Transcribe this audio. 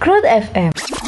Crude FM